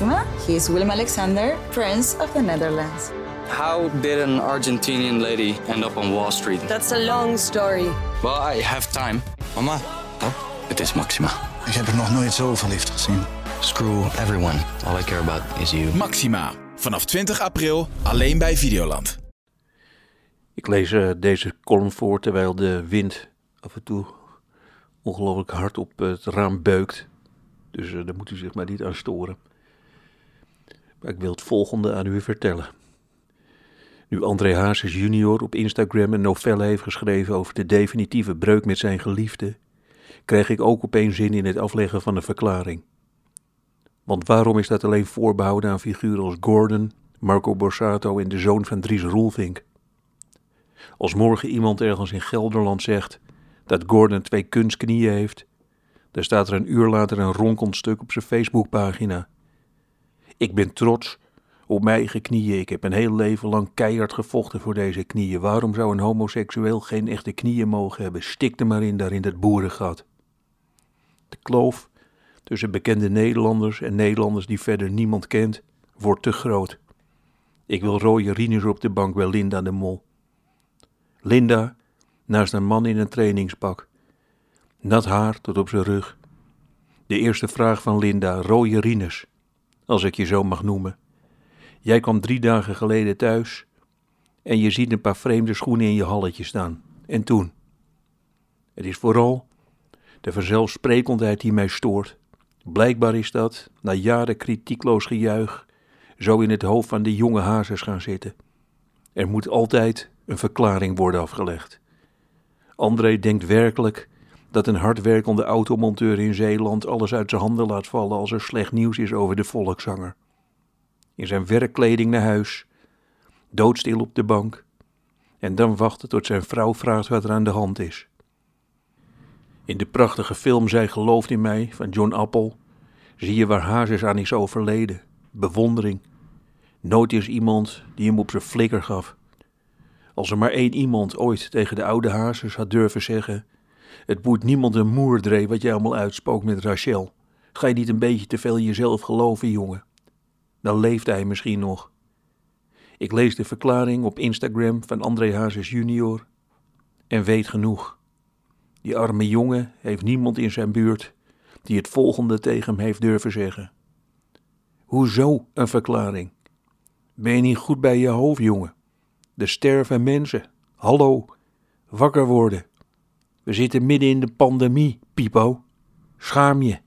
Maxima. He is Willem Alexander, Prince of the Netherlands. How did an Argentinian lady end up on Wall Street? That's a long story. Well, I have time. Mama, Oh, het is Maxima. ik heb er nog nooit zo verliefd gezien. Screw everyone. All I care about is you. Maxima. Vanaf 20 april alleen bij Videoland. Ik lees eh, deze column voor terwijl de wind af en toe ongelooflijk hard op het raam beukt. Dus eh, daar moet u zich maar niet aan storen. Maar ik wil het volgende aan u vertellen. Nu André Hazes junior op Instagram een novelle heeft geschreven over de definitieve breuk met zijn geliefde, kreeg ik ook opeens zin in het afleggen van een verklaring. Want waarom is dat alleen voorbehouden aan figuren als Gordon, Marco Borsato en de zoon van Dries Roelvink? Als morgen iemand ergens in Gelderland zegt dat Gordon twee kunstknieën heeft, dan staat er een uur later een ronkend stuk op zijn Facebookpagina. Ik ben trots op mijn eigen knieën. Ik heb een heel leven lang keihard gevochten voor deze knieën. Waarom zou een homoseksueel geen echte knieën mogen hebben? Stik er maar in daar in dat boerengat. De kloof tussen bekende Nederlanders en Nederlanders die verder niemand kent, wordt te groot. Ik wil rode rieners op de bank bij Linda de Mol. Linda naast een man in een trainingspak. Nat haar tot op zijn rug. De eerste vraag van Linda, rode rieners, als ik je zo mag noemen. Jij kwam drie dagen geleden thuis en je ziet een paar vreemde schoenen in je halletje staan. En toen? Het is vooral de vanzelfsprekendheid die mij stoort. Blijkbaar is dat, na jaren kritiekloos gejuich, zo in het hoofd van de jonge hazes gaan zitten. Er moet altijd een verklaring worden afgelegd. André denkt werkelijk dat een hardwerkende automonteur in Zeeland alles uit zijn handen laat vallen als er slecht nieuws is over de volkszanger. In zijn werkkleding naar huis, doodstil op de bank, en dan wachten tot zijn vrouw vraagt wat er aan de hand is. In de prachtige film Zij gelooft in mij van John Appel zie je waar Hazes aan is overleden. Bewondering. Nooit is iemand die hem op zijn flikker gaf. Als er maar één iemand ooit tegen de oude Hazes had durven zeggen: Het boet niemand een moerdree wat jij allemaal uitspookt met Rachel. Ga je niet een beetje te veel jezelf geloven, jongen? Dan leeft hij misschien nog. Ik lees de verklaring op Instagram van André Hazes junior en weet genoeg. Die arme jongen heeft niemand in zijn buurt die het volgende tegen hem heeft durven zeggen. Hoezo een verklaring? Ben je niet goed bij je hoofd, jongen? Er sterven mensen. Hallo, wakker worden. We zitten midden in de pandemie, Pipo. Schaam je.